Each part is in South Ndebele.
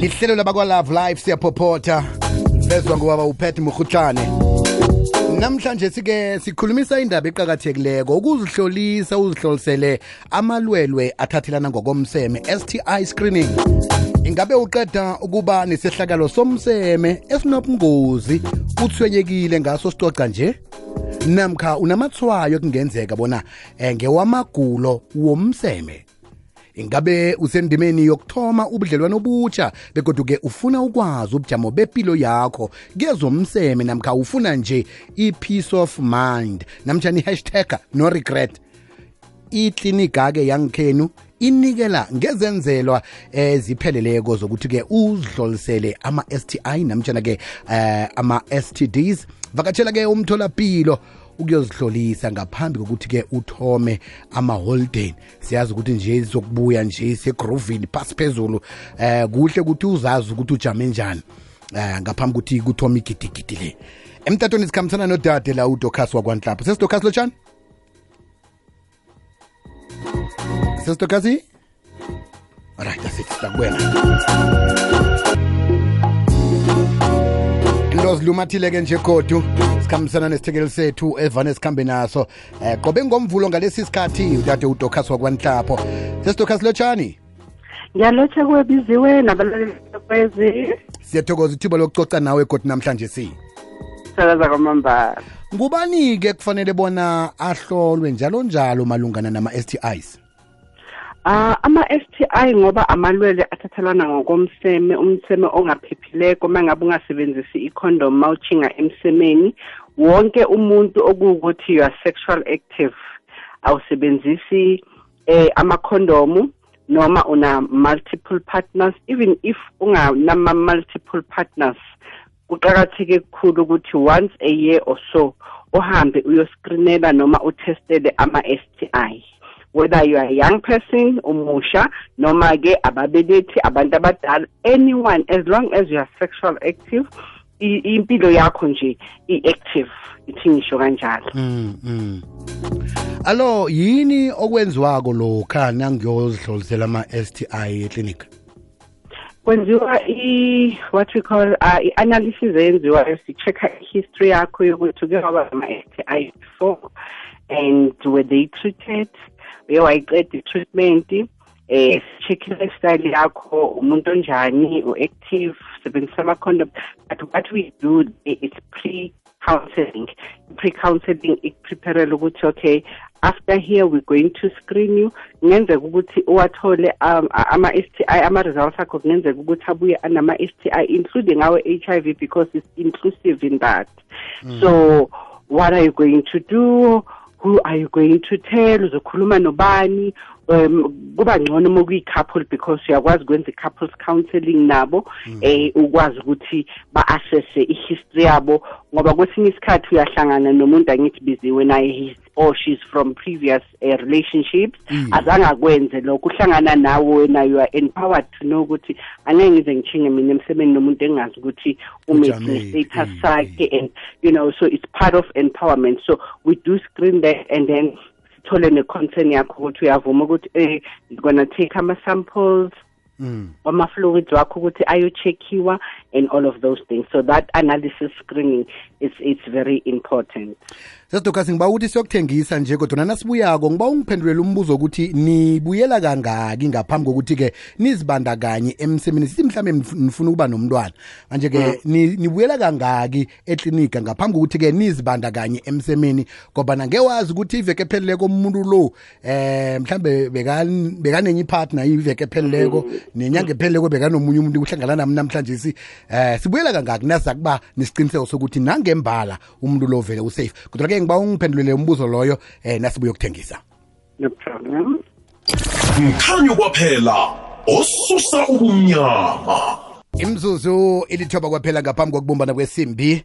lihlelo labakwa-love life siyaphophotha vezwa ngubaba upet murhutlane namhlanje sike sikhulumisa indaba eqakathekileko ukuzihlolisa uzihlolisele amalwelwe athathelana ngokomseme sti screening ingabe uqeda ukuba nesehlakalo somseme esinobungozi uthwenyekile ngaso sicoca nje namkha unamathwayo kungenzeka bona eh, ngewamagulo womseme ingabe usendimeni yokuthoma ubudlelwano obutsha begoduke ufuna ukwazi ubujamo bepilo yakho kezomseme namkha ufuna nje i-peace of mind namtshana i-hashtag no regret iklinika-ke yangikhenu inikela ngezenzelwa ezipheleleko eh, zokuthi ke uzidlolisele ama-STI namtjana ke eh, ama-STDs vakatshela ke umtholapilo ukuyozihlolisa ngaphambi kokuthi-ke uthome amaholideni siyazi ukuthi nje sizokubuya nje segrovini phasi phezulu eh kuhle ukuthi uzazi ukuthi ujame njani eh ngaphambi ukuthi kuthome igidigidi le emtatweni sikhambisana nodade la udocas wakwanhlapho sesidokhasi lotshani ¿Es esto casi? Ahora ya sí está buena. los lumathileke nje godu sikhambisana nesithekeli sethu evane sikhambe naso um eh, kobe ngomvulo ngalesi sikhathi udade udokhas wakwanhlapho sesidokhas lotshani ngiyalotsha kwebiziwe nabalaleli kwezi siyathokoza ithuba lokucoca nawe kodwa namhlanje si sakaza kwamambala ngubani-ke kufanele bona ahlolwe njalo njalo malungana nama-s t is Uh, ama-STI ngoba amalwele athathelana ngokomseme umseme ongaphephileko mangabe ungasebenzisi i-condom mawuthinga emsemeni wonke umuntu okuwukuthi you are sexual active awusebenzisi eh amakhondomu noma una multiple partners even if unganama multiple partners kuqakatheke kukhulu ukuthi once a year or so uhambe uyoscreenela noma utestele ama-STI whether you are a young person umusha noma ke ababelethi abantu abadala anyone as long as you are sexual active impilo yakho nje i-active ithi ngisho kanjalo mm, mm. alo yini okwenziwako lokha nangiyozihlolisela ama-s t i eclinic kwenziwa i what we call uh, i-analysis eyenziwayo si-check-a i-history yakho yokuthi uke waba nama-s t i before and were they treated uye wayiqeda i-treatment eh check lifestyle yakho umuntu onjani u-active sebenzisa ama-condom but what we do is pre counseling pre counseling ikupreparela ukuthi okay after here we're going to screen you kungenzeka ukuthi uwathole um, ama-s t i ama-results akho kungenzeka ukuthi abuye anama-s t i including our h i v because it's inclusive in that mm. so what are you going to do who are you going to tell uzokhuluma nobani um kuba ngcono uma kuyi-couple because uyakwazi ukwenza i-couples counseling nabo mm. eh ukwazi ukuthi ba-assesse i-history yabo ngoba kwesinye isikhathi uyahlangana nomuntu angithi biziwe naye or she's from previous uh, relationships mm. azange akwenze lokho uhlangana nawe wena you are empowered to know ukuthi angeke ngize ngitshinge mina emsebenzini nomuntu engazi ukuthi umethi status mm. sakhe and you know so it's part of empowerment so we do screen that and then sithole ne-concern yakho ukuthi uyavuma ukuthi um eh, gonna take ama-samples mm. wama-fluids wakho ukuthi ayocheckiwa and all of those things so that analysis screening it's, it's very important sesidokasi ngiba ukuthi siyokuthengisa nje kodwa nanasibuyako ngiba ungiphendulele umbuzo ukuthi nibuyela kangaki ngaphambi kokuthi-ke nizibandakanye emsemeni sithi mhlawumbe nifuna ukuba nomntwana manje-ke mm. nibuyela kangaki eklinika ngaphambi kokuthi-ke nizibandakanye emsemeni ngoba nangewazi ukuthi iveke epheleleko umuntu lo eh mhlambe bekan bekanenye ipartner iveke pheleleko mm. nenyanga epheleleko bekanomunye umuntu kuhlangana nami namhlanje si eh sibuyela kangaki naza kuba nesiqiniseko sokuthi nangembala umuntu lo vele usafe kodwa ke ngiba ungiphendulele umbuzo loyo eh nasibuye ukuthengisa no problem mkhanyo kwaphela osusa ubumnyama imzuzu ilithoba kwaphela ngaphambi kokubumbana kwesimbi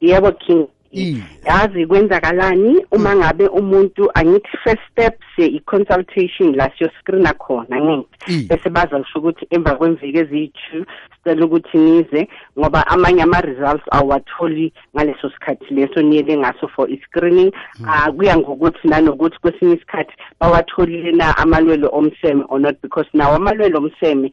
yebo king yazi kwenzakalani uma mm. ngabe umuntu angithi first step se i-consultation la siyoscreena khona ngithi mm. bese baza kusho ukuthi emva kwemviki eziyi-two sicela ukuthi nize ngoba amanye ama-results awatholi ngaleso sikhathi leso niyele ngaso for i-screening mm. ah, kuya ngokuthi nanokuthi kwesinye isikhathi bawatholile na amalwelo omseme or not because nawo amalwelo omseme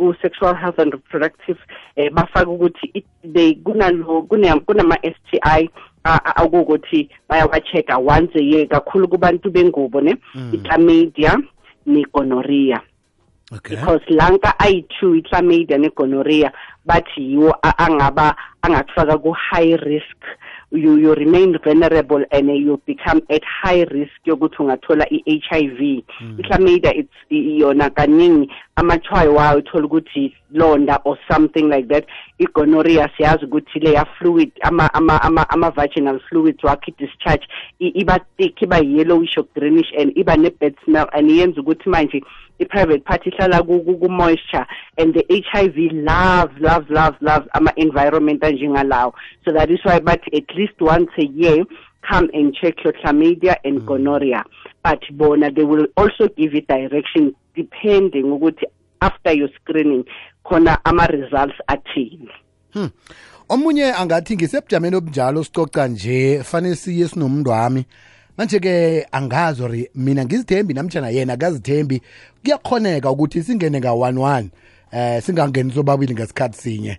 ku-sexual health and reproductive eh bafaka ukuthi they kunalo kunama-s t i akuwukuthi bayawa-check-a once a year kakhulu kubantu bengubo ne mm. itlamidia negonoria okay. because lanka ayi-two itlamidia negonoria bathi yiwo angaba angakufaka ku-high risk you, you remain vulnerable and you become at high risk yokuthi ungathola i-h i v mm. itlamidia it's yona kaningi amachwayo wayo uthola ukuthi londa or something like that igonorrhea siyazi ukuthi le ya fluid ama ama ama, ama vaginal fluids wakhe discharge iba thick iba yellowish or greenish and iba ne bad smell and yenza ukuthi manje i private party ihlala ku moisture and the HIV loves loves loves loves ama environment anjengalawo so that is why but at least once a year come and check your chlamydia and mm. gonorrhea but bona they will also give you direction depending ukuthi after your screening khona ama-results athini hmm. omunye angathi ngisebujameni obunjalo sicoca nje fanele siye sinomuntu wami manje-ke angazi or mina ngizithembi namtshana yena akazithembi kuyakhoneka ukuthi singene nga-one one um eh, singangeni sobabili ngesikhathi sinye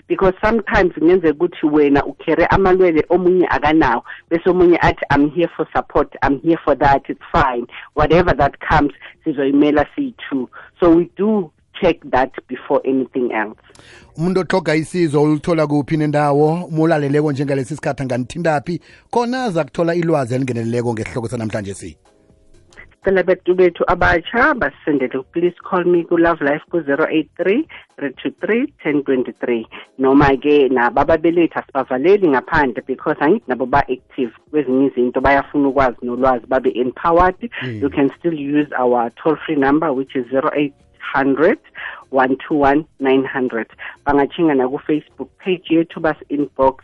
because sometimes kungenzeka ukuthi wena ukhere amalwele omunye akanawo bese omunye athi i'm here for support i'm here for that it's fine whatever that comes sizoyimela siyi-two so we do check that before anything else umuntu othoga isizo ulithola kuphi nendawo umulaleleko njengalesi sikhathi anganithintaphi khona aza kuthola ilwazi elingeneleleko ngesihloko sanamhlanje si sicela betu bethu abatsha basisendele please call me ku-love life ku-083 323 1023 noma-ke nabo ababelethi asibavaleli ngaphandle because angithi nabo ba-active kwezinye izinto bayafuna ukwazi nolwazi babe-empowered mm. you can still use our toll free number which is 083 100 121 900 bangathinga nakufacebook page yethu basi-inbox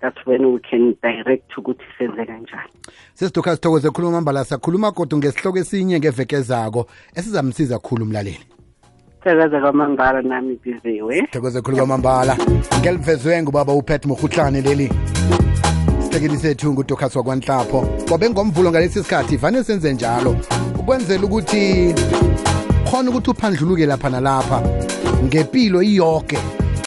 that's when we can direct ukuthi senze kanjani sesiduka sithokoze khulu mambala sakhuluma kodwa ngesihloko esinye ngevekezako esizamsiza khulu umlaleli thokoze kwamambala nami biziwe thokoze khulu kwamambala ngelivezwe ngubaba upet murhutlane leli sihlekelisethu ngudokhasi wakwanhlapho kwabe ngomvulo ngalesi sikhathi vane senze njalo ukwenzela ukuthi khona ukuthi uphandluluke lapha nalapha ngempilo iyoke